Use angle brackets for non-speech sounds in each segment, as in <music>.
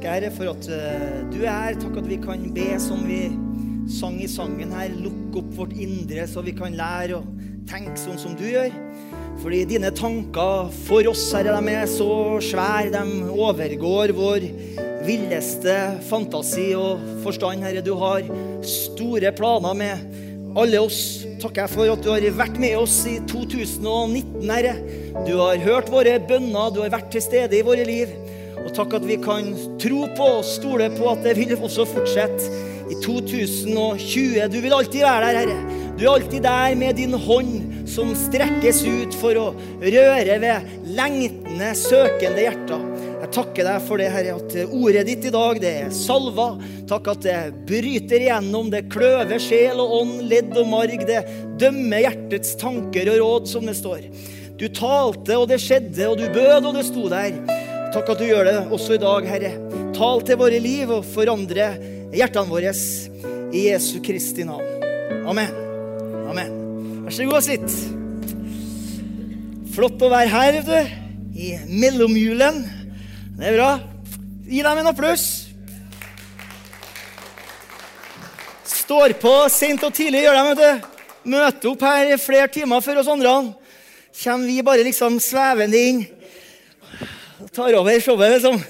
Takk, Herre, for at eh, du er her. Takk at vi kan be som vi sang i sangen her. Lukke opp vårt indre, så vi kan lære å tenke sånn som du gjør. Fordi dine tanker for oss, Herre, de er så svære. De overgår vår villeste fantasi og forstand, Herre. Du har store planer med alle oss. Takker jeg for at du har vært med oss i 2019, Herre. Du har hørt våre bønner, du har vært til stede i våre liv. Og takk at vi kan tro på og stole på at det vil også fortsette i 2020. Du vil alltid være der, Herre. Du er alltid der med din hånd som strekkes ut for å røre ved lengtende, søkende hjerter. Jeg takker deg for det, Herre, at ordet ditt i dag det er salva. Takk at det bryter igjennom, det kløver sjel og ånd, ledd og marg. Det dømmer hjertets tanker og råd, som det står. Du talte, og det skjedde, og du bød, og det sto der. Takk at du gjør det også i dag, Herre. Tal til våre liv og forandre hjertene våre i Jesu Kristi navn. Amen. Amen. Vær så god, og sitt. Flott å være her, vet du. I mellomjulen. Det er bra. Gi dem en applaus. Står på sent og tidlig, gjør de, vet du. Møter opp her flere timer før oss andre. Kommer vi bare liksom svevende inn. Tar over showet, liksom.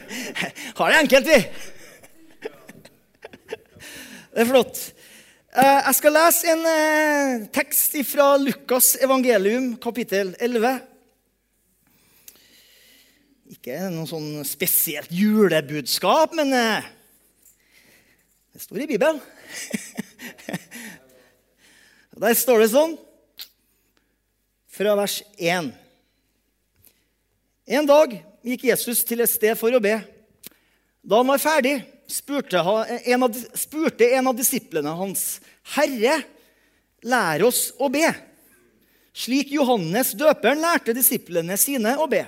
<laughs> Har det enkelt, vi. <laughs> Det er flott. Eh, jeg skal lese en eh, tekst fra Lukas evangelium, kapittel 11. Ikke noe sånn spesielt julebudskap, men eh, det står i Bibelen. <laughs> Der står det sånn fra vers 1. En dag gikk Jesus til et sted for å be. Da han var ferdig, spurte en av, spurte en av disiplene hans, 'Herre, lær oss å be.' Slik Johannes døperen lærte disiplene sine å be.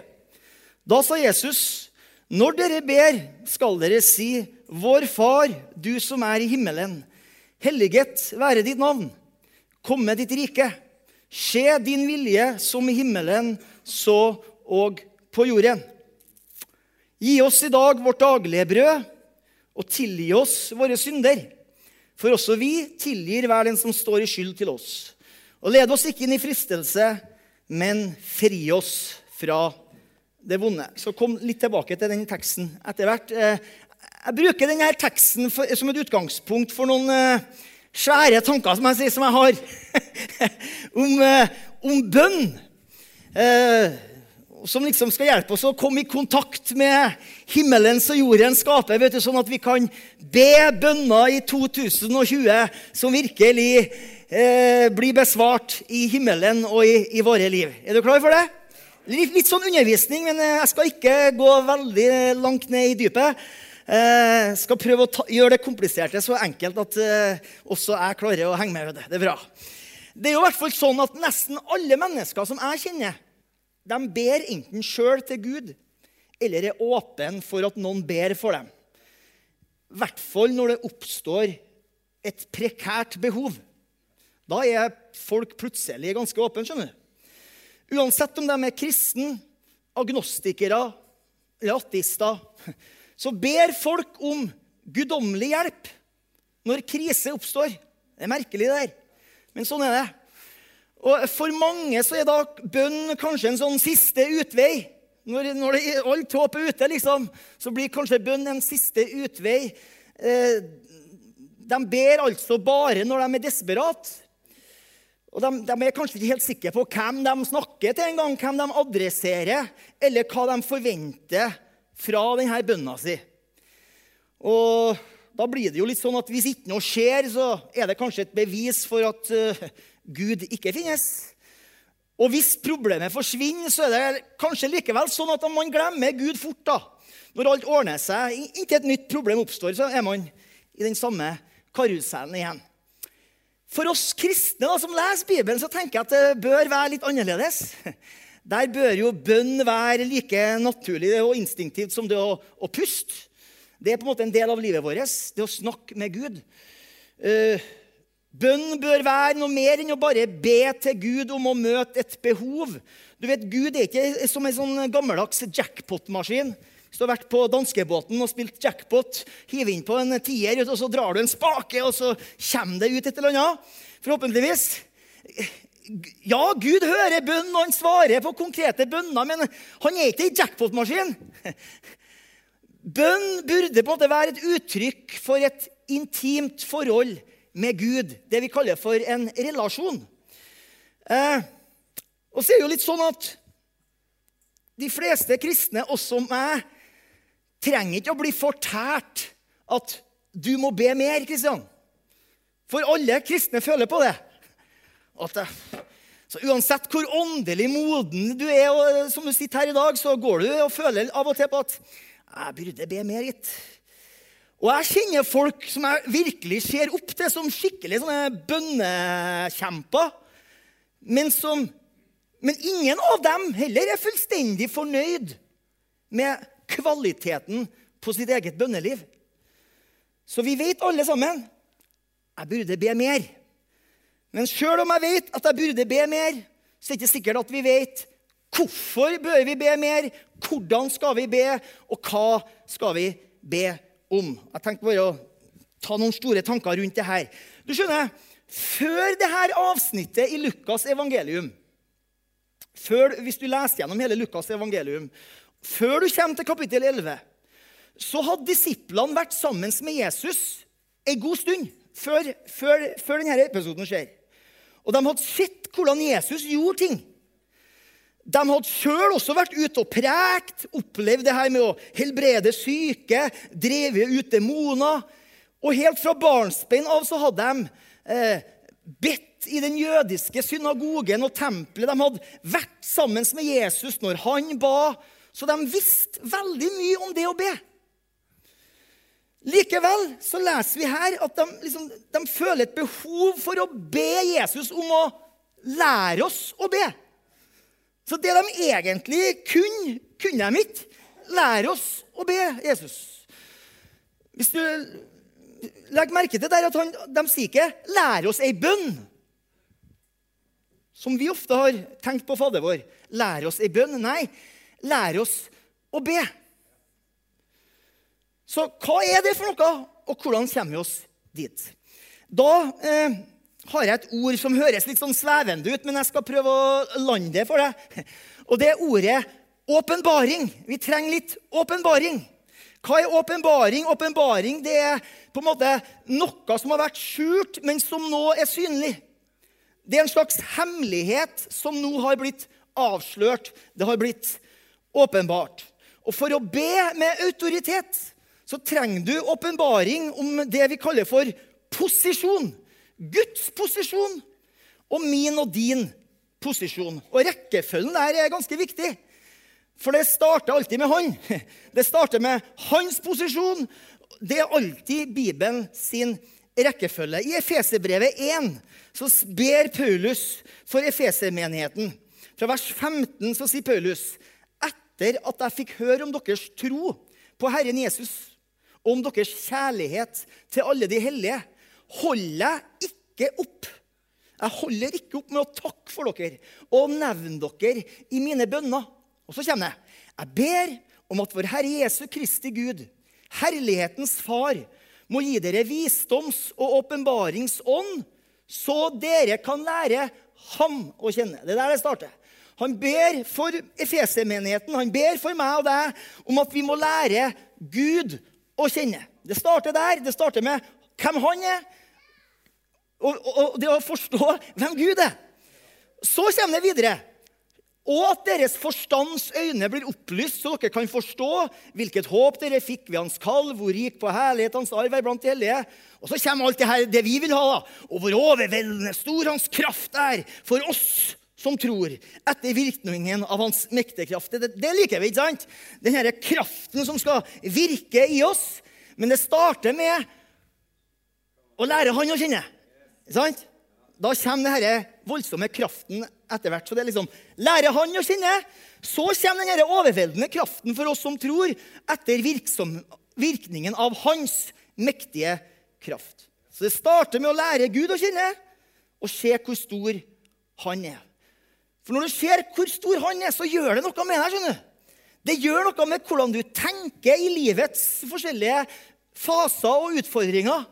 Da sa Jesus, 'Når dere ber, skal dere si:" 'Vår Far, du som er i himmelen. Helliget være ditt navn. Komme ditt rike. Skje din vilje som i himmelen, så og på jorden. Gi oss i dag vårt daglige brød, og tilgi oss våre synder. For også vi tilgir hver den som står i skyld til oss. Og led oss ikke inn i fristelse, men fri oss fra det vonde. Så kom litt tilbake til den teksten etter hvert. Jeg bruker denne teksten som et utgangspunkt for noen uh, svære tanker som jeg, sier, som jeg har <laughs> om, uh, om bønn. Som liksom skal hjelpe oss å komme i kontakt med himmelens og jordens skaper, vet du, sånn at vi kan be bønner i 2020 som virkelig blir besvart i himmelen og i, i våre liv. Er du klar for det? Litt, litt, sånn undervisning, men jeg skal ikke gå veldig langt ned i dypet. Jeg skal prøve å ta, gjøre det kompliserte så enkelt at eh, også jeg klarer å henge med. Det. det er bra. Det er jo i hvert fall sånn at Nesten alle mennesker som jeg kjenner, de ber enten sjøl til Gud eller er åpne for at noen ber for dem. I hvert fall når det oppstår et prekært behov. Da er folk plutselig ganske åpne. skjønner du. Uansett om de er kristne, agnostikere eller ateister, så ber folk om guddommelig hjelp når krise oppstår. Det er merkelig, det der. Men sånn er det. Og For mange så er da bønn kanskje en sånn siste utvei. Når, når det, alt håp er ute, liksom, så blir kanskje bønn en siste utvei. Eh, de ber altså bare når de er desperate. Og de, de, er kanskje ikke helt sikre på hvem de snakker til, en gang, hvem de adresserer, eller hva de forventer fra denne bønna si. Og da blir det jo litt sånn at hvis ikke noe skjer, så er det kanskje et bevis for at uh, Gud ikke finnes. Og hvis problemet forsvinner, så er det kanskje likevel sånn at man glemmer Gud fort. da. Når alt ordner seg, inntil et nytt problem oppstår, så er man i den samme karusellen igjen. For oss kristne da, som leser Bibelen, så tenker jeg at det bør være litt annerledes. Der bør jo bønn være like naturlig og instinktivt som det å, å puste. Det er på en måte en del av livet vårt, det å snakke med Gud. Uh, bønn bør være noe mer enn å bare be til Gud om å møte et behov. Du vet, Gud er ikke som en sånn gammeldags jackpot-maskin. Hvis du har vært på danskebåten og spilt jackpot, hiver inn på en tier, og så drar du en spake, og så kommer det ut et eller annet. Forhåpentligvis. Ja, Gud hører bønn, og han svarer på konkrete bønner, men han er ikke ei jackpot-maskin. Bønn burde på en måte være et uttrykk for et intimt forhold med Gud. Det vi kaller for en relasjon. Eh, og så er det jo litt sånn at de fleste kristne, også meg, trenger ikke å bli fortært at du må be mer, Kristian. For alle kristne føler på det. At, så Uansett hvor åndelig moden du er, og som du sitter her i dag, så går du og føler av og til på at jeg burde be mer, gitt. Og jeg kjenner folk som jeg virkelig ser opp til som skikkelig sånne bønnekjemper. Men, som, men ingen av dem heller er fullstendig fornøyd med kvaliteten på sitt eget bønneliv. Så vi vet alle sammen jeg burde be mer. Men sjøl om jeg vet at jeg burde be mer, så er det ikke sikkert at vi vet hvorfor bør vi be mer, hvordan skal vi be, og hva skal vi be om. Jeg tenkte bare å ta noen store tanker rundt det her. Du skjønner, Før dette avsnittet i Lukas' evangelium, før, hvis du leser gjennom hele Lukas' evangelium, før du kommer til kapittel 11, så hadde disiplene vært sammen med Jesus en god stund før, før, før denne episoden skjer. Og de hadde sett hvordan Jesus gjorde ting. De hadde sjøl også vært ute og prekt, opplevd det her med å helbrede syke, drevet ut demoner. Og helt fra barnsbein av så hadde de eh, bedt i den jødiske synagogen og tempelet. De hadde vært sammen med Jesus når han ba. Så de visste veldig mye om det å be. Likevel så leser vi her at de, liksom, de føler et behov for å be Jesus om å lære oss å be. Så det de egentlig kunne, kunne de ikke. Lære oss å be Jesus. Hvis du legger merke til der at han, de sier ikke 'lær oss ei bønn', som vi ofte har tenkt på Fader vår. Lær oss ei bønn. Nei, lær oss å be. Så hva er det for noe, og hvordan kommer vi oss dit? Da eh, har jeg et ord som høres litt sånn svevende ut, men jeg skal prøve å lande det for deg. Og det er ordet åpenbaring. Vi trenger litt åpenbaring. Hva er åpenbaring? Åpenbaring det er på en måte noe som har vært skjult, men som nå er synlig. Det er en slags hemmelighet som nå har blitt avslørt. Det har blitt åpenbart. Og for å be med autoritet så trenger du åpenbaring om det vi kaller for posisjon. Guds posisjon og min og din posisjon. Og rekkefølgen der er ganske viktig. For det starter alltid med han. <laughs> Det starter med hans posisjon. Det er alltid Bibelen sin rekkefølge. I Efeserbrevet 1 så ber Paulus for Efesermenigheten. Fra vers 15 så sier Paulus etter at jeg fikk høre om deres tro på Herren Jesus og om deres kjærlighet til alle de hellige, holder jeg ikke opp. Jeg holder ikke opp med å takke for dere og nevne dere i mine bønner. Og så kommer det. Jeg ber om at vår Herre Jesu Kristi Gud, herlighetens Far, må gi dere visdoms- og åpenbaringsånd, så dere kan lære Ham å kjenne. Det er der det starter. Han ber for Efesermenigheten, han ber for meg og deg om at vi må lære Gud å kjenne. Det starter der. Det starter med hvem han er, og, og, og det å forstå hvem Gud er. Så kommer det videre. Og at deres forstands øyne blir opplyst, så dere kan forstå hvilket håp dere fikk ved hans kall, hvor rik på herlighet hans arv er blant de hellige. Og så kommer alt det her, det vi vil ha, da. Og hvor overveldende stor hans kraft er for oss som tror, etter virkningen av hans mektige kraft. Det, det liker vi, ikke sant? Den Denne kraften som skal virke i oss. Men det starter med å lære han å kjenne. Sant? Da kommer denne voldsomme kraften etter hvert. Så det er liksom lære han å kjenne. Så kommer denne overveldende kraften for oss som tror, etter virksom, virkningen av hans mektige kraft. Så det starter med å lære Gud å kjenne og se hvor stor han er. For når du ser hvor stor han er, så gjør det noe med deg. skjønner du. Det gjør noe med hvordan du tenker i livets forskjellige faser og utfordringer.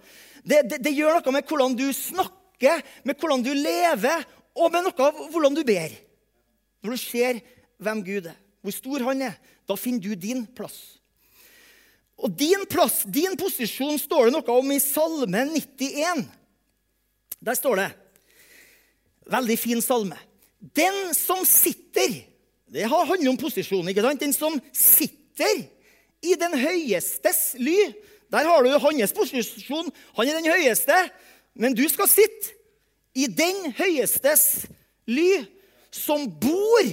Det, det, det gjør noe med hvordan du snakker, med hvordan du lever, og med noe av hvordan du ber. Når du ser hvem Gud er, hvor stor han er, da finner du din plass. Og din plass, din posisjon, står det noe om i Salme 91. Der står det Veldig fin salme. Den som sitter Det handler om posisjon. ikke sant? Den som sitter i den høyestes ly. Der har du hans posisjon. Han er den høyeste. Men du skal sitte i den høyestes ly, som bor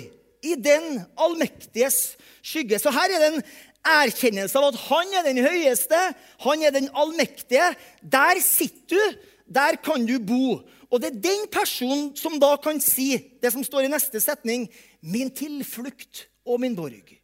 i den allmektiges skygge. Så her er det en erkjennelse av at han er den høyeste, han er den allmektige. Der sitter du, der kan du bo. Og det er den personen som da kan si det som står i neste setning, min tilflukt og min borg.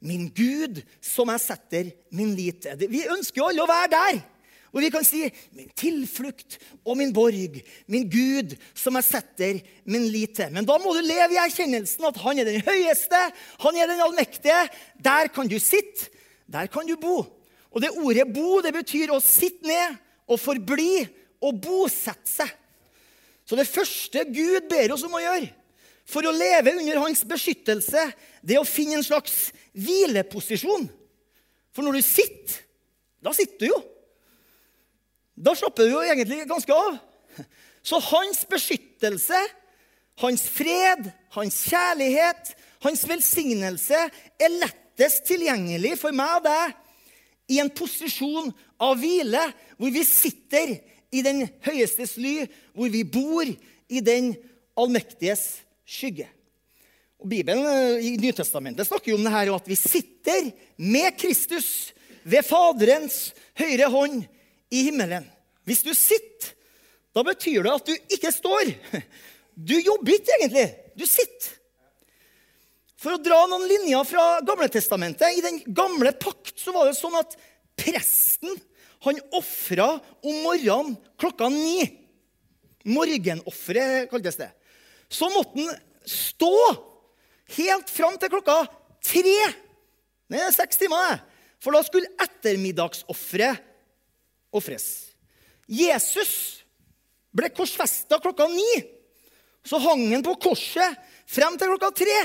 Min Gud, som jeg setter min lit til. Vi ønsker jo alle å være der. Og vi kan si 'min tilflukt og min borg', 'min Gud, som jeg setter min lit til'. Men da må du leve i erkjennelsen at han er den høyeste, han er den allmektige. Der kan du sitte, der kan du bo. Og det ordet 'bo' det betyr å sitte ned og forbli og bosette seg. Så det første Gud ber oss om å gjøre for å leve under hans beskyttelse, det er å finne en slags hvileposisjon. For når du sitter, da sitter du jo. Da slapper du jo egentlig ganske av. Så hans beskyttelse, hans fred, hans kjærlighet, hans velsignelse er lettest tilgjengelig for meg og deg i en posisjon av hvile, hvor vi sitter i den høyestes ly, hvor vi bor i den allmektiges skygge. Og Bibelen eh, i Nytestamentet snakker jo om det her, at vi sitter med Kristus ved Faderens høyre hånd i himmelen. Hvis du sitter, da betyr det at du ikke står. Du jobber ikke egentlig. Du sitter. For å dra noen linjer fra Gamletestamentet I den gamle pakt så var det sånn at presten han ofra om morgenen klokka ni. Morgenofferet kaltes det. Så måtte han stå helt fram til klokka tre. Det er seks timer, det. For da skulle ettermiddagsofferet ofres. Jesus ble korsfesta klokka ni. Så hang han på korset frem til klokka tre.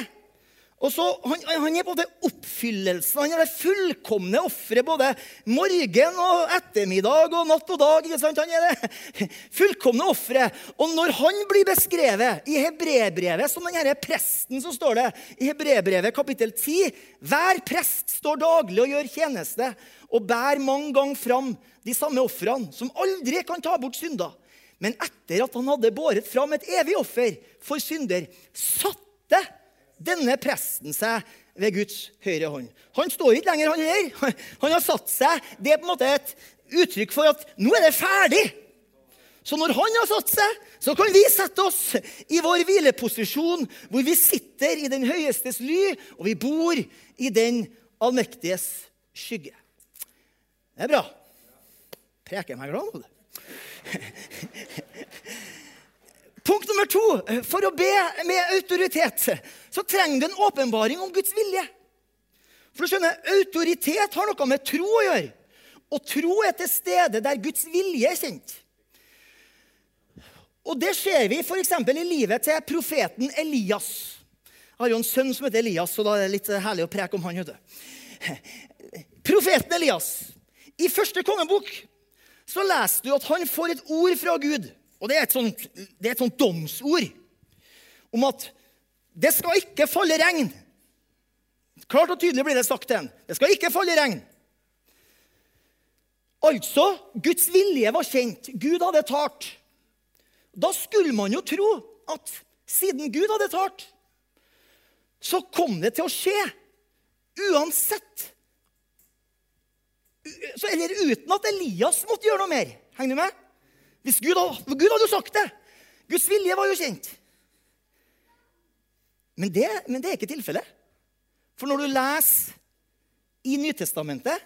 Og så, han, han, er både oppfyllelsen, han er det fullkomne offeret både morgen og ettermiddag og natt og dag. ikke sant? Han er det fullkomne offeret. Og når han blir beskrevet i hebrebrevet som denne presten, så står det i hebrebrevet kapittel 10 Hver prest står daglig og gjør tjeneste og bærer mange ganger fram de samme ofrene, som aldri kan ta bort synder. Men etter at han hadde båret fram et evig offer for synder, satte denne presten seg ved Guds høyre hånd. Han står ikke lenger, han her. Han har satt seg. Det er på en måte et uttrykk for at nå er det ferdig. Så når han har satt seg, så kan vi sette oss i vår hvileposisjon, hvor vi sitter i den høyestes ly, og vi bor i den allmektiges skygge. Det er bra. Preker meg glad nå, du. Punkt nummer to. For å be med autoritet så trenger du en åpenbaring om Guds vilje. For du skjønner, Autoritet har noe med tro å gjøre. Og tro er til stede der Guds vilje er kjent. Og Det ser vi f.eks. i livet til profeten Elias. Jeg har jo en sønn som heter Elias, så da er det litt herlig å preke om han. Profeten Elias. I første kongebok så leser du at han får et ord fra Gud. Og det er sånt, det er et sånt domsord om at det skal ikke falle regn. Klart og tydelig blir det sagt til en. Det skal ikke falle regn. Altså, Guds vilje var kjent. Gud hadde talt. Da skulle man jo tro at siden Gud hadde talt, så kom det til å skje. Uansett. Så, eller uten at Elias måtte gjøre noe mer. Henger du med? Hvis Gud, Gud hadde jo sagt det! Guds vilje var jo kjent. Men det, men det er ikke tilfellet. For når du leser i Nytestamentet,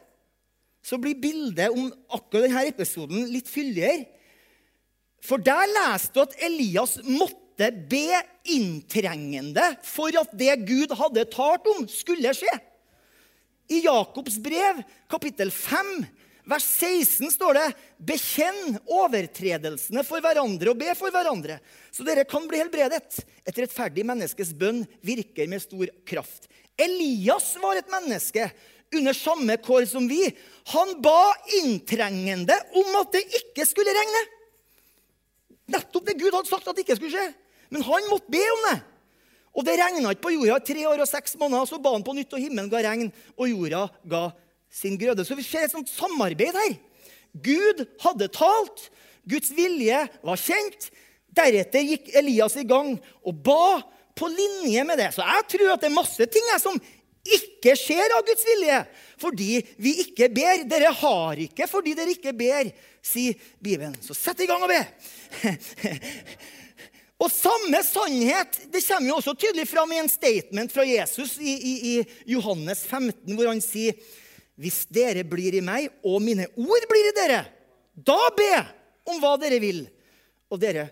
så blir bildet om akkurat denne episoden litt fyldigere. For der leser du at Elias måtte be inntrengende for at det Gud hadde talt om, skulle skje. I Jakobs brev, kapittel 5, vers 16, står det Bekjenn overtredelsene for hverandre og be for hverandre, så dere kan bli helbredet. Et rettferdig menneskes bønn virker med stor kraft. Elias var et menneske under samme kår som vi. Han ba inntrengende om at det ikke skulle regne. Nettopp det Gud hadde sagt at det ikke skulle skje. Men han måtte be om det. Og det regna ikke på jorda i tre år og seks måneder. Så ba han på nytt, og himmelen ga regn, og jorda ga sin grøde. Så vi ser et sånt samarbeid her. Gud hadde talt. Guds vilje var kjent. Deretter gikk Elias i gang og ba på linje med det. Så jeg tror at det er masse ting som ikke skjer av Guds vilje fordi vi ikke ber. Dere har ikke fordi dere ikke ber, sier Bibelen. Så sett i gang og be. <laughs> Og samme sannhet det kommer jo også tydelig fram i en statement fra Jesus i, i, i Johannes 15, hvor han sier hvis dere blir i meg, og mine ord blir i dere, da be om hva dere vil, og dere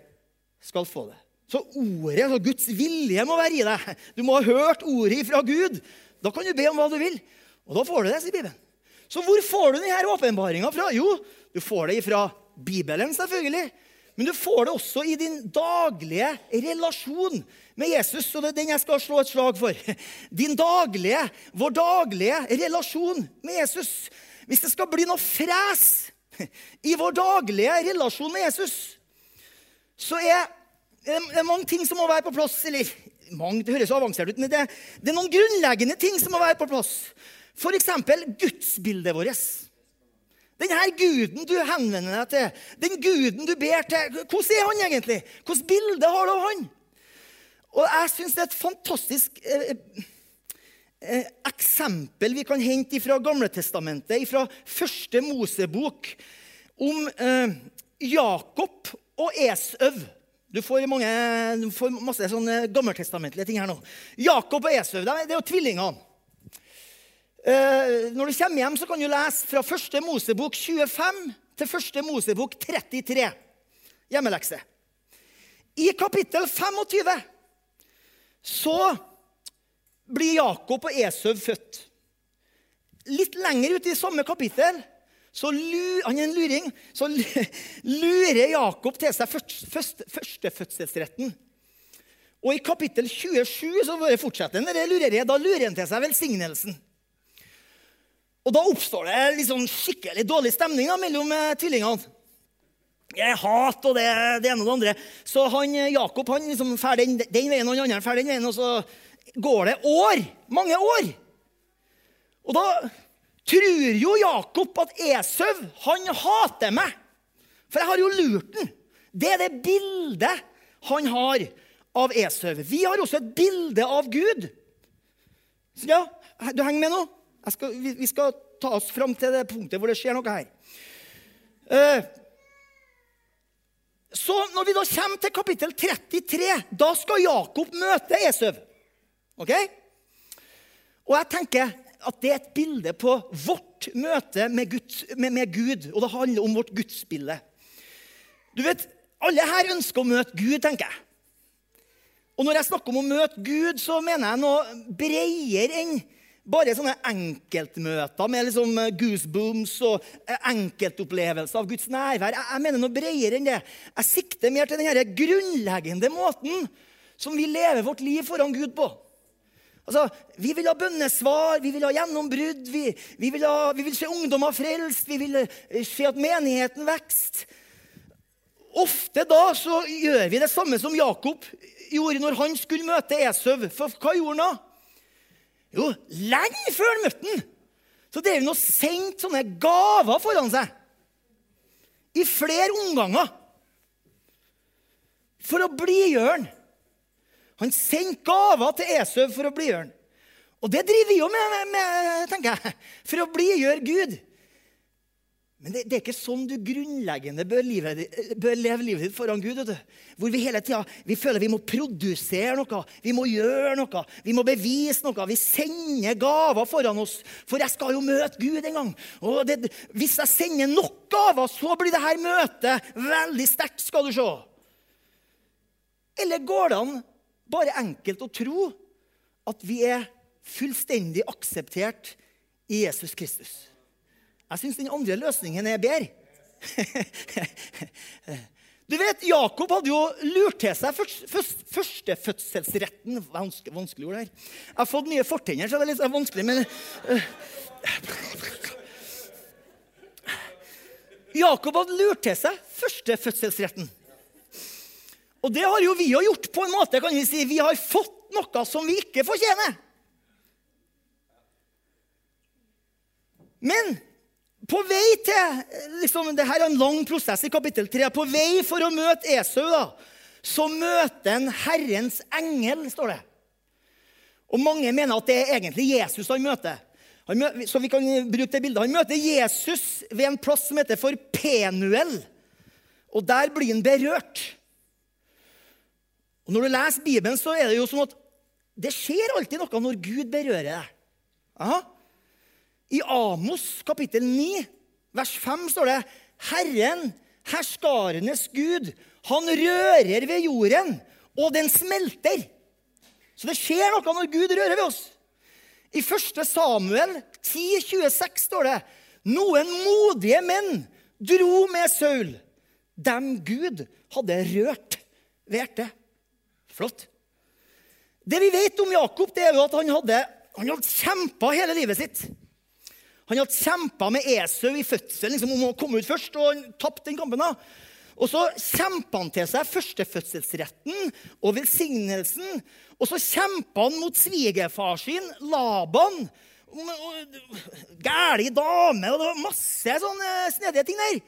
skal få det. Så ordet, altså Guds vilje, må være i deg. Du må ha hørt ordet fra Gud. Da kan du be om hva du vil, og da får du det, sier Bibelen. Så hvor får du denne åpenbaringa fra? Jo, du får det fra Bibelen, selvfølgelig. Men du får det også i din daglige relasjon med Jesus. Og det er den jeg skal slå et slag for. <laughs> Din daglige, vår daglige relasjon med Jesus. Hvis det skal bli noe fres <laughs> i vår daglige relasjon med Jesus, så er det mange ting som må være på plass. Eller mange, det høres avansert ut, men det, det er noen grunnleggende ting som må være på plass. F.eks. gudsbildet vårt. Denne guden du henvender deg til, den guden du ber til, hvordan er han egentlig? Hvilket bilde har du av han? Og jeg syns det er et fantastisk eh, eh, eksempel vi kan hente fra Gamletestamentet, fra første Mosebok, om eh, Jakob og Esøv. Du får, mange, du får masse sånne gammeltestamentlige ting her nå. Jakob og Esøv det er jo tvillingene. Eh, når du kommer hjem, så kan du lese fra første Mosebok 25 til første Mosebok 33. Hjemmelekse. I kapittel 25 så blir Jakob og Esøv født. Litt lenger ute i samme kapittel så han er en luring, så lurer Jakob til seg førstefødselsretten. Og i kapittel 27 så bare fortsetter han lureriet. Da lurer han til seg velsignelsen. Og da oppstår det liksom skikkelig dårlig stemning da, mellom eh, tvillingene. Jeg hat og det, det ene og det andre. Så han, eh, Jakob han liksom drar den, den, veien, og den andre drar den veien, og så går det år. Mange år. Og da tror jo Jakob at Esau han hater meg. For jeg har jo lurt den. Det er det bildet han har av Esau. Vi har også et bilde av Gud. Så ja, Du henger med nå? Skal, vi, vi, skal ta oss fram til det punktet hvor det skjer noe her. Eh, så når vi da kommer til kapittel 33, da skal Jakob møte Esau. Ok? Og jeg tenker at det er et bilde på vårt møte med, Gud, med, med Gud og det handler om vårt gudsbilde. Du vet, Alle her ønsker å møte Gud, tenker jeg. Og når jeg snakker om å møte Gud, så mener jeg noe bredere enn bare sånne enkeltmøter med liksom goosebooms og eh, enkeltopplevelser av Guds nærvær. Jeg, mener noe bredere enn det. Jeg sikter mer til den grunnleggende måten som vi lever vårt liv foran Gud på. Altså, Vi vil ha bønnesvar, vi vil ha gjennombrudd, vi, vi, vil, ha, vi vil se ungdommer frelst, vi vil eh, se at menigheten vokser. Ofte da så gjør vi det samme som Jakob gjorde når han skulle møte Esau. For hva gjorde han da? Jo, lenge før han møtte han, så drev han og sendte sånne gaver foran seg. I flere omganger. For å blidgjøre han. Han sendte gaver til Esau for å blidgjøre han. Og det driver vi jo med, med, tenker jeg, for å blidgjøre Gud. Men det, det, er ikke sånn du grunnleggende bør, livet, bør leve livet ditt foran Gud. Hvor vi hele tida føler vi må produsere noe, vi må gjøre noe, vi må bevise noe. Vi sender gaver foran oss, for jeg skal jo møte Gud en gang. Og det, hvis jeg sender nok gaver, så blir dette møtet veldig sterkt, skal du se. Eller går det an bare enkelt å tro at vi er fullstendig akseptert i Jesus Kristus. Jeg syns den andre løsningen er bedre. <laughs> Du vet, Jakob hadde jo lurt til seg førstefødselsretten Vanskelig, vanskelig ord her. Jeg har fått nye fortenner, så det er litt vanskelig, men uh, Jakob hadde lurt til seg førstefødselsretten. Og det har jo vi òg gjort på en måte. kan Vi si. Vi har fått noe som vi ikke fortjener. Men på vei til liksom, det her er en lang prosess i kapittel 3. På vei for å møte Esau da, så møter han Herrens engel, står det. Og mange mener at det er egentlig Jesus han møter. Han møter så vi kan bruke det bildet. Han møter Jesus ved en plass som heter for Penuel. Og der blir han berørt. Og Når du leser Bibelen, så er det jo sånn at det skjer alltid noe når Gud berører deg. Aha. I Amos kapittel 9, vers 5 står det Herren, herskarenes Gud, han rører ved jorden, og den smelter. Så det skjer noe når Gud rører ved oss. I 1. Samuel 10, 26 står det noen modige menn dro med Saul, dem Gud hadde rørt ved hjertet. Flott. Det vi vet om Jakob, det er jo at han hadde, han hadde kjempa hele livet sitt. Han hadde kjempa med Esau i fødselen liksom, om å komme ut først, og han tapte den kampen. da. Og så kjempa han til seg førstefødselsretten og velsignelsen. Og så kjempa han mot svigerfar sin, Laban. Gæli dame, og det var masse sånne snedige ting der.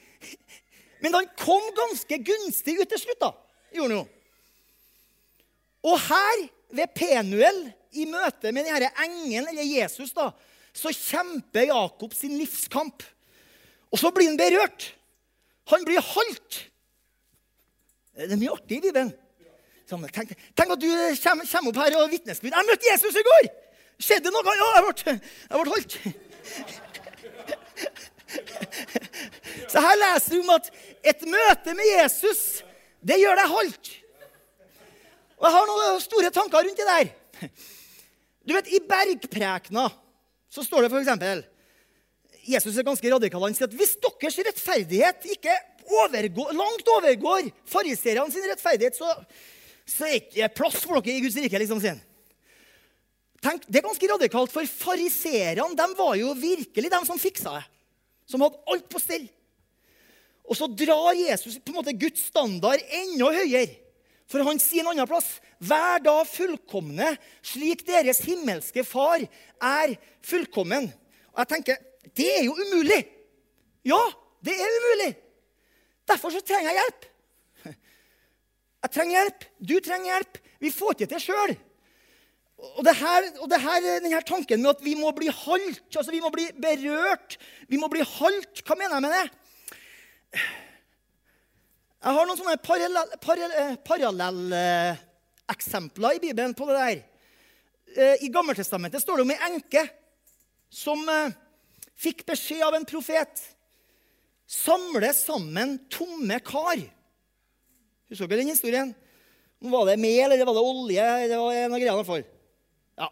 Men han kom ganske gunstig ut til slutt. da, gjorde han jo. Og her, ved Penuel, i møte med denne engelen, eller Jesus, da, så kjemper Jakob sin livskamp. Og så blir han berørt. Han blir halt. Det er mye artig i Bibelen. Tenk, tenk, at du kommer, kommer opp her og vitnesbyrd. 'Jeg møtte Jesus i går!' Skjedde noe? Ja, jeg ble, ble holdt. <laughs> Så her leser du om at et møte med Jesus, det gjør deg holdt. Og jeg har noen store tanker rundt det der. Du vet, I Bergprekena så står det f.eks. Jesus er ganske radikal. Han sier at hvis deres rettferdighet ikke overgår, langt overgår fariseerne sin rettferdighet, så, så er det ikke plass for dere i Guds rike. liksom sin. Tenk, Det er ganske radikalt, for fariseerne var jo virkelig de som fiksa det. Som hadde alt på stell. Og så drar Jesus på en måte Guds standard enda høyere. For han sier en annen plass Vær da fullkomne, slik deres himmelske far er fullkommen. Og jeg tenker det er jo umulig. Ja, det er umulig. Derfor så trenger jeg hjelp. Jeg trenger hjelp. Du trenger hjelp. Vi får ikke til sjøl. Og, det her, og det her, denne tanken med at vi må bli holdt, altså vi må bli berørt Vi må bli holdt, hva mener jeg med det? Jeg har noen sånne eh, eksempler i Bibelen på det der. Eh, I Gammeltestamentet står det om ei enke som eh, fikk beskjed av en profet. Samle sammen tomme kar. Husker dere den historien? Var det mel eller var det olje? Det var en av greiene for. Ja.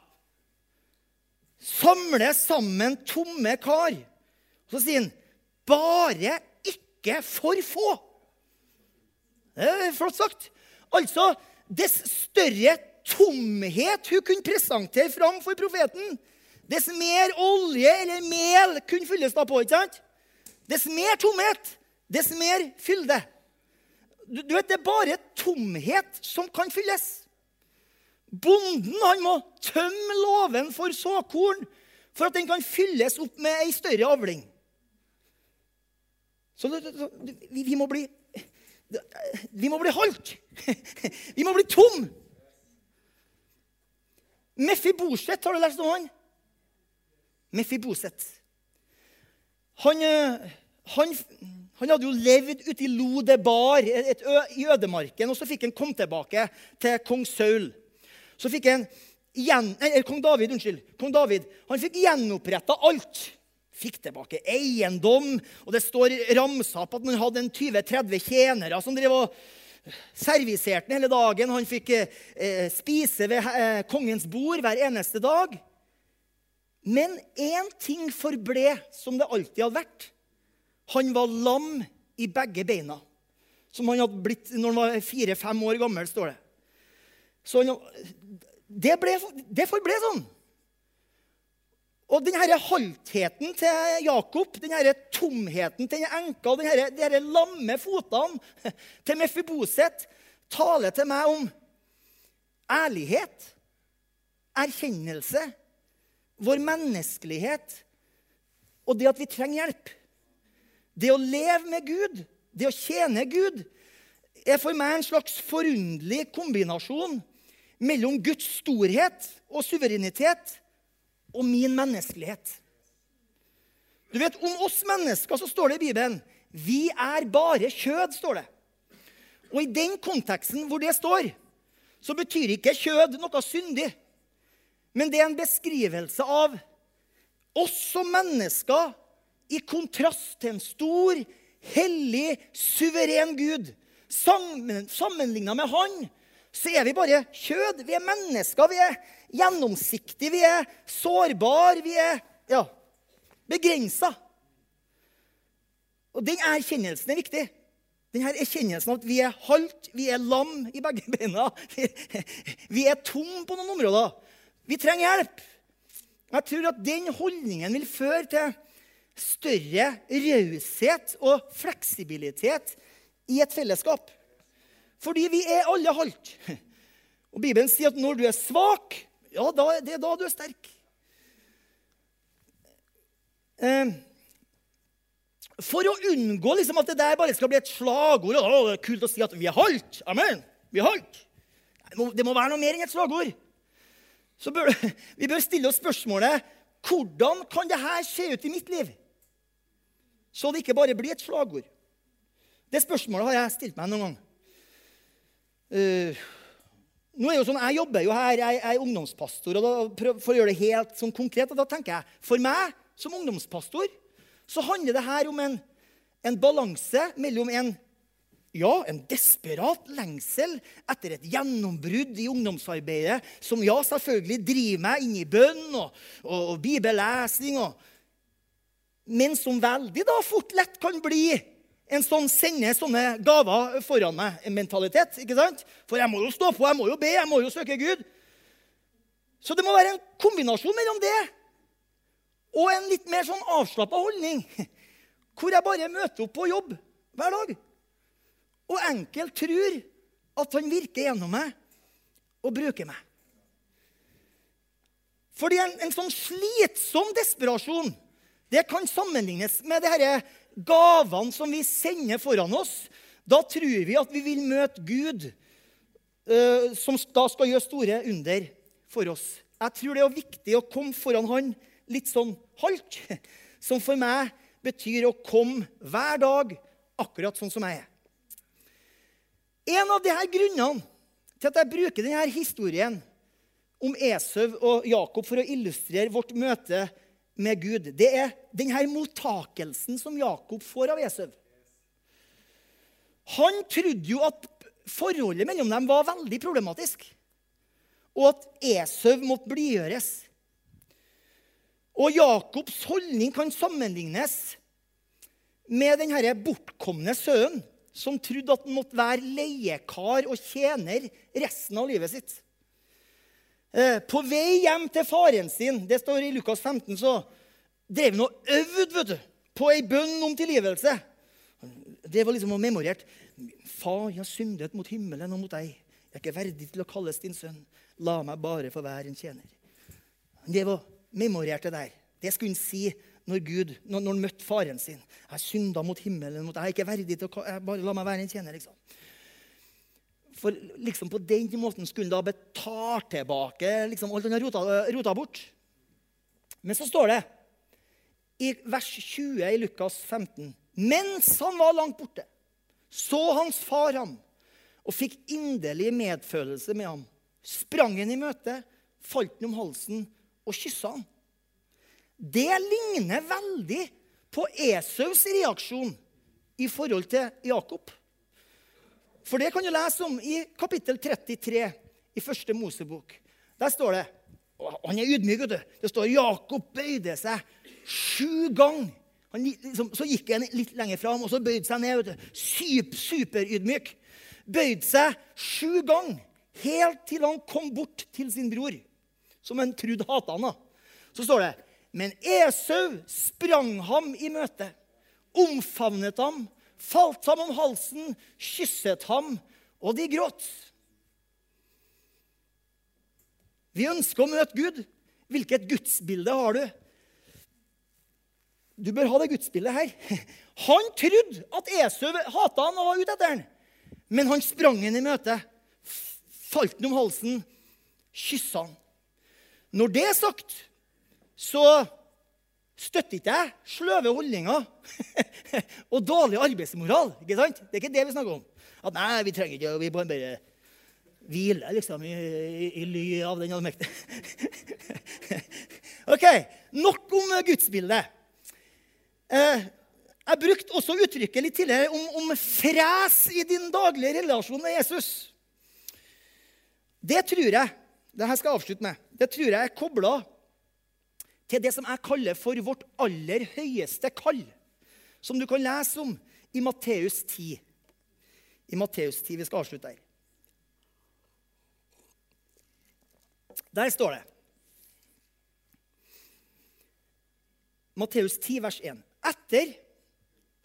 Samle sammen tomme kar. Og så sier han bare ikke for få. Det er flott sagt. Altså, dess større tomhet hun kunne presentere fram for profeten, dess mer olje eller mel kunne fylles da på. ikke sant? Dess mer tomhet, dess mer fylde. Du, du vet, Det er bare tomhet som kan fylles. Bonden han må tømme låven for såkorn for at den kan fylles opp med ei større avling. Så vi, vi må bli vi må bli holdt. <laughs> Vi må bli tom. Mefiboset, har du lest om han? Mefiboset. Han, eh, han, han, hadde jo levd ute i Lodebar, i ødemarken. Og så fikk han komme tilbake til kong Saul. Så fikk han igjen, nei, Kong David, unnskyld. Kong David, Han fikk gjenoppretta alt fikk tilbake eiendom. Og det står ramsa opp at man hadde en 20-30 tjenere som drev og serviserte den hele dagen. Han fikk eh, spise ved eh, kongens bord hver eneste dag. Men én ting forble som det alltid hadde vært. Han var lam i begge beina. Som han hadde blitt når han var fire-fem år gammel, står det. Så han, det, ble, det forble sånn. Og denne haltheten til Jakob, denne tomheten til enka og denne, denne lamme fotene til Mefiboset taler til meg om ærlighet, erkjennelse, vår menneskelighet og det at vi trenger hjelp. Det å leve med Gud, det å tjene Gud, er for meg en slags forunderlig kombinasjon mellom Guds storhet og suverenitet og min menneskelighet. Du vet, Om oss mennesker så står det i Bibelen vi er bare kjød. står det. Og i den konteksten hvor det står, så betyr ikke kjød noe syndig. Men det er en beskrivelse av oss som mennesker i kontrast til en stor, hellig, suveren Gud. Sammenligna med Han så er vi bare kjød. Vi er mennesker. Vi er gjennomsiktige, vi er sårbare, vi er ja, begrensa. Og den erkjennelsen er viktig. Denne erkjennelsen av at vi er halvt, vi er lam i begge <laughs> beina. Vi er tom på noen områder. Vi trenger hjelp. Jeg tror at den holdningen vil føre til større raushet og fleksibilitet i et fellesskap. Fordi vi er alle halvt. <laughs> Og Bibelen sier at når du er svak, ja, da, det er da du er sterk. Eh, for å unngå liksom, at det der bare skal bli et slagord og det er kult å si at vi er holdt'. Amen. Vi er holdt. Det må være noe mer enn et slagord. Så bør, <laughs> vi bør stille oss spørsmålet hvordan kan det her se ut i mitt liv? Så det ikke bare blir et slagord. Det spørsmålet har jeg stilt meg noen gang. Uh, nå er jo sånn, Jeg jobber jo her, jeg, er ungdomspastor. og da, For å gjøre det helt sånn konkret, og da tenker jeg, For meg som ungdomspastor så handler det her om en, en balanse mellom en ja, en desperat lengsel etter et gjennombrudd i ungdomsarbeidet, som ja, selvfølgelig driver meg inn i bønn og, og, og bibellesing, og, men som veldig da fort lett kan bli en sånn sende sånne gaver foran meg-mentalitet. ikke sant? For jeg må jo stå på, jeg må jo be, jeg må jo søke Gud. Så det må være en kombinasjon mellom det og en litt mer sånn avslappa holdning. <laughs> Hvor jeg bare møter opp på jobb hver dag og enkelt tror at han virker gjennom meg og bruker meg. Fordi en, en sånn slitsom desperasjon det kan sammenlignes med det herre gavene som vi sender foran oss, da tror vi at vi vil møte Gud, uh, som da skal gjøre store under for oss. Jeg tror det er viktig å komme foran Han litt sånn halvt, <laughs> som for meg betyr å komme hver dag akkurat sånn som jeg er. En av disse grunnene til at jeg bruker denne historien om Esau og Jakob for å illustrere vårt møte Gud, det er denne mottakelsen som Jakob får av Esau. Han trodde jo at forholdet mellom dem var veldig problematisk, og at Esau måtte blidgjøres. Og Jakobs holdning kan sammenlignes med denne bortkomne sønnen som trodde at han måtte være leiekar og tjener resten av livet sitt. Eh, på vei hjem til faren sin det står i Lukas 15, så drev han og øvde på ei bønn om tilgivelse. Det var liksom memorert. Far, jeg har syndet mot himmelen og mot deg. Jeg er ikke verdig til å kalles din sønn. La meg bare få være en tjener. Det var memorert, det der. Det skulle han si når Gud, når, når han møtte faren sin. Jeg synda mot himmelen. Mot, deg. jeg er ikke verdig til å bare la meg være en tjener. liksom. For liksom på den måten skulle han da betale tilbake liksom, alt han har rota, rota, bort. Men så står det i vers 20 i Lukas 15 Mens han var langt borte, så hans far ham og fikk inderlig medfølelse med ham. Sprang han i møte, falt han om halsen og kyssa han. Det ligner veldig på Esaus reaksjon i forhold til Jakob. For det kan du lese om i kapittel 33 i første Mosebok. Der står det Og han er ydmyk. vet du. Det står Jakob bøyde seg sju ganger. Liksom, så gikk han litt lenger fram og så bøyde seg ned. vet du. Super, superydmyk. Bøyde seg sju ganger, helt til han kom bort til sin bror, som han trodde hata han. da. Så står det Men Esau sprang ham i møte, omfavnet ham, falt ham om halsen, kysset ham, og de gråt. Vi ønsker å møte Gud. Hvilket gudsbilde har du? Du bør ha det gudsbildet her. <laughs> Han trodde at Esau hata han og var ute etter han. Men han sprang ham i møte, falt ham om halsen, kyssa han. Når det er sagt, så støtter ikke jeg sløve holdninger <laughs> og dårlig arbeidsmoral. ikke sant? Det er ikke det vi snakker om. At nei, vi trenger ikke vi bare, bare hvile liksom, i, i, i ly av den allmektige. <laughs> ok, nok om gudsbildet. Eh, jeg brukte også uttrykket litt tidligere om, om fres i din daglige relasjon med Jesus. Det tror jeg det her skal jeg avslutte med, det tror jeg er kobla til det som jeg kaller for vårt aller høyeste kall, som du kan lese om i Matteus 10. I Matteus 10. Vi skal avslutte her. Der står det Matteus 10, vers 1. Etter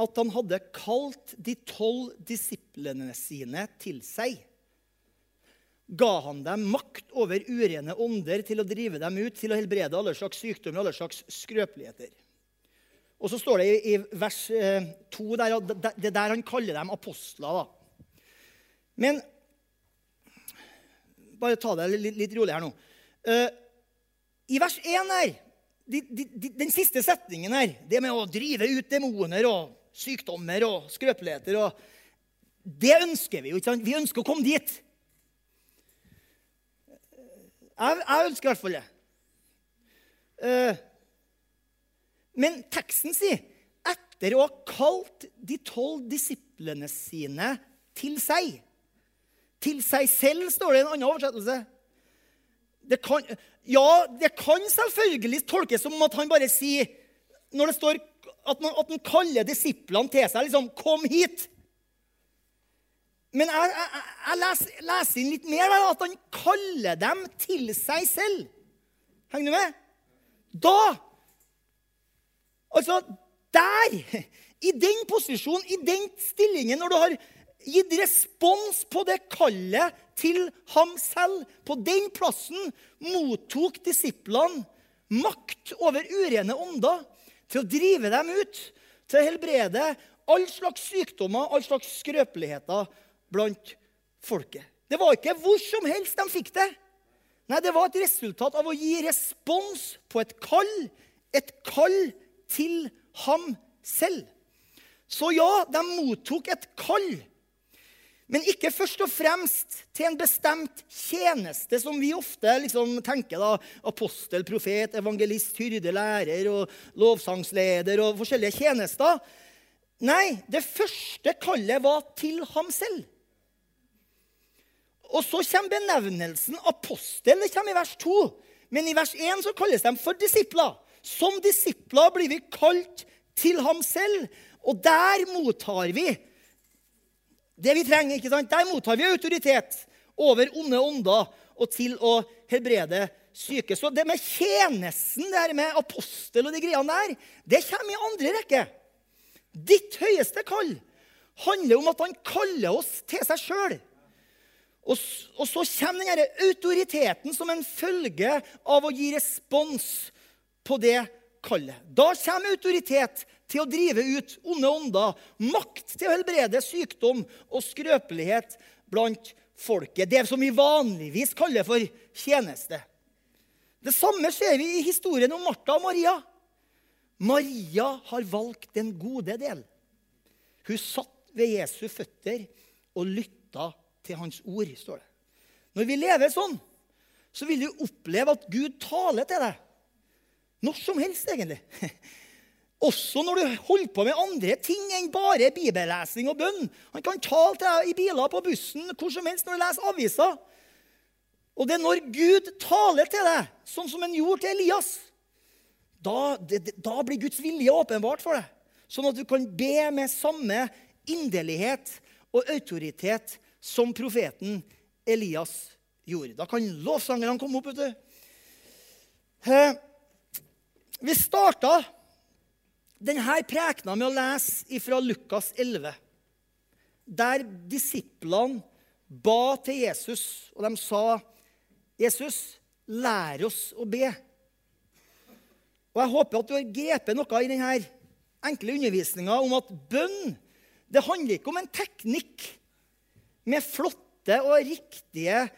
at han hadde kalt de tolv disiplene sine til seg, ga han dem makt over urene ånder til å drive dem ut, til å helbrede alle slags sykdommer og alle slags skrøpeligheter. Og så står det i, i vers eh, 2 der, det er der han kaller dem apostler. da. Men bare ta det litt, litt rolig her nå. Uh, I vers 1 her de, de, de, den siste setningen her, det med å drive ut demoner og sykdommer og skrøpeligheter og Det ønsker vi jo. ikke sant? Vi ønsker å komme dit. Jeg, ønsker i hvert fall det. Uh, men teksten sier etter å ha kalt de tolv disiplene sine til seg. Til seg selv, står det i en annen oversettelse. Det kan, ja, det kan selvfølgelig tolkes som at han bare sier Når det står at han kaller disiplene til seg liksom 'Kom hit'. Men jeg, jeg, jeg leser, leser, inn litt mer at han kaller dem til seg selv. Henger du med? Da Altså, der, i den posisjonen, i den stillingen, når du har gitt respons på det kallet til ham selv. På den plassen mottok disiplene makt over urene ånder til å drive dem ut, til å helbrede all slags sykdommer, all slags skrøpeligheter blant folket. Det var ikke hvor som helst de fikk det. Nei, Det var et resultat av å gi respons på et kall, et kall til ham selv. Så ja, de mottok et kall men ikke først og fremst til en bestemt tjeneste, som vi ofte liksom tenker. da, Apostel, profet, evangelist, hyrde, lærer og lovsangsleder og forskjellige tjenester. Nei, det første kallet var til ham selv. Og så kommer benevnelsen apostel. Det kommer i vers 2. Men i vers 1 så kalles de for disipler. Som disipler blir vi kalt til ham selv, og der mottar vi det vi trenger. ikke sant? Der mottar vi autoritet over onde ånder og til å helbrede syke. Så det med tjenesten, det her med apostel og de greiene der, det kommer i andre rekke. Ditt høyeste kall handler om at han kaller oss til seg sjøl. Og, og, så kommer denne autoriteten som en følge av å gi respons på det kallet. Da kommer autoritet til å drive ut onde ånder, makt til å helbrede sykdom og skrøpelighet blant folket. Det som vi vanligvis kaller for tjeneste. Det samme ser vi i historien om Martha og Maria. Maria har valgt den gode del. Hun satt ved Jesu føtter og lytta til hans ord, står det. Når vi lever sånn, så vil du oppleve at Gud taler til deg. Når som helst, egentlig. <laughs> Også når du holder på med andre ting enn bare bibellesing og bønn. Han kan tale til deg i biler, på bussen, hvor som helst når du leser aviser. Og det er når Gud taler til deg, sånn som han gjorde til Elias, da, det, da blir Guds vilje åpenbart for deg. Sånn at du kan be med samme inderlighet og autoritet som profeten Elias gjorde. Da kan lovsangerne komme opp. vet du. Eh, vi starta denne prekena med å lese fra Lukas 11, der disiplene ba til Jesus, og de sa, 'Jesus, lær oss å be.' Og Jeg håper at du har grepet noe i denne enkle undervisninga om at bønn det handler ikke om en teknikk med flotte og riktige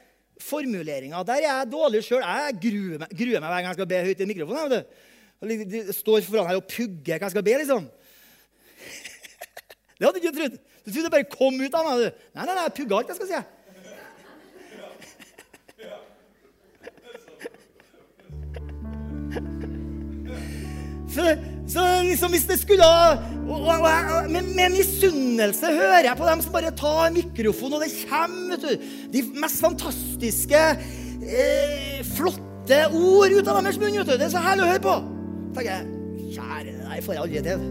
formuleringer. Der er jeg dårlig sjøl. Jeg gruer meg, gruer meg hver gang jeg skal be høyt i mikrofonen. Jeg står foran her og pugger hva jeg skal be, liksom. <laughs> Det hadde du ikke trodd. Du trodde det bare kom ut av meg. Du. Nei, nei, nei, jeg pugga alt jeg skal si. Så, <laughs> så liksom hvis det skulle Med, med misunnelse hører jeg på dem som bare tar mikrofonen, og det kommer vet du, de mest fantastiske, eh, flotte ord ut av deres munn. Det er så herlig å høre på. tenker jeg, Kjære, det får jeg aldri til.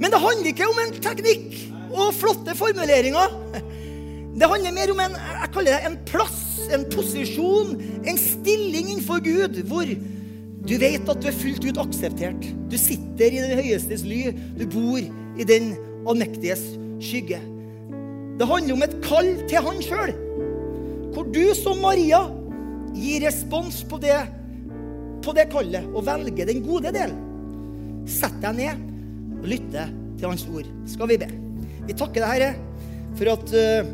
Men det handler ikke om en teknikk og flotte formuleringer. Det handler mer om en, jeg kaller det en plass, en posisjon, en stilling innenfor Gud, hvor du vet at du er fullt ut akseptert. Du sitter i den høyestes ly. Du bor i den allmektiges skygge. Det handler om et kall til han sjøl, hvor du som Maria gir respons på det, på det kallet og velger den gode delen. Sett deg ned og lytte til hans ord. Skal vi be. Vi takker deg, Herre, for at uh,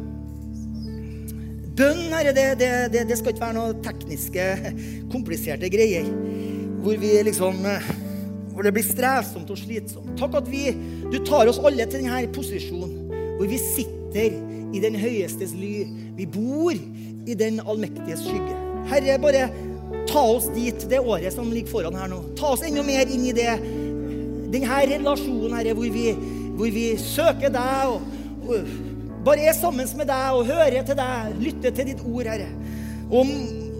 bønn, Herre, det, det, det, det skal ikke være noe tekniske, kompliserte greier hvor vi liksom eh, hvor det blir strevsomt og slitsomt. Takk at vi, du tar oss alle til denne posisjonen hvor vi sitter i den høyestes ly. Vi bor i den allmektiges skygge. Herre, bare ta oss dit det året som ligger foran her nå. Ta oss enda mer inn i det, denne relasjonen, Herre, hvor vi, hvor vi søker deg og, og, bare er sammen med deg og hører til deg, lytter til ditt ord, Herre. Om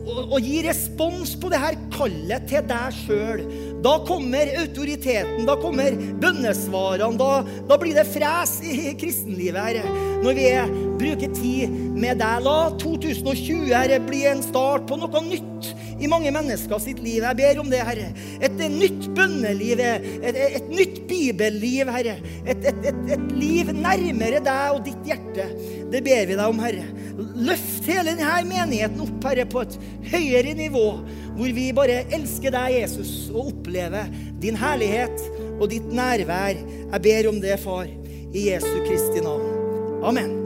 og, gi respons på det her kallet til deg sjøl. Da kommer autoriteten, da kommer bønnesvarene. Da, da blir det fres i kristenlivet her. Når vi er, bruker tid med deg. La 2020 her bli en start på noe nytt i mange mennesker sitt liv. Jeg ber om det, Herre. Et, et nytt bønneliv, et, et, et, nytt bibelliv, Herre. Et, et, liv nærmere deg og ditt hjerte. Det ber vi deg om, Herre. Løft hele denne menigheten opp, Herre, på et høyere nivå, hvor vi bare elsker deg, Jesus, og opplever din herlighet og ditt nærvær. Jeg ber om det, Far, i Jesu Kristi navn. Amen.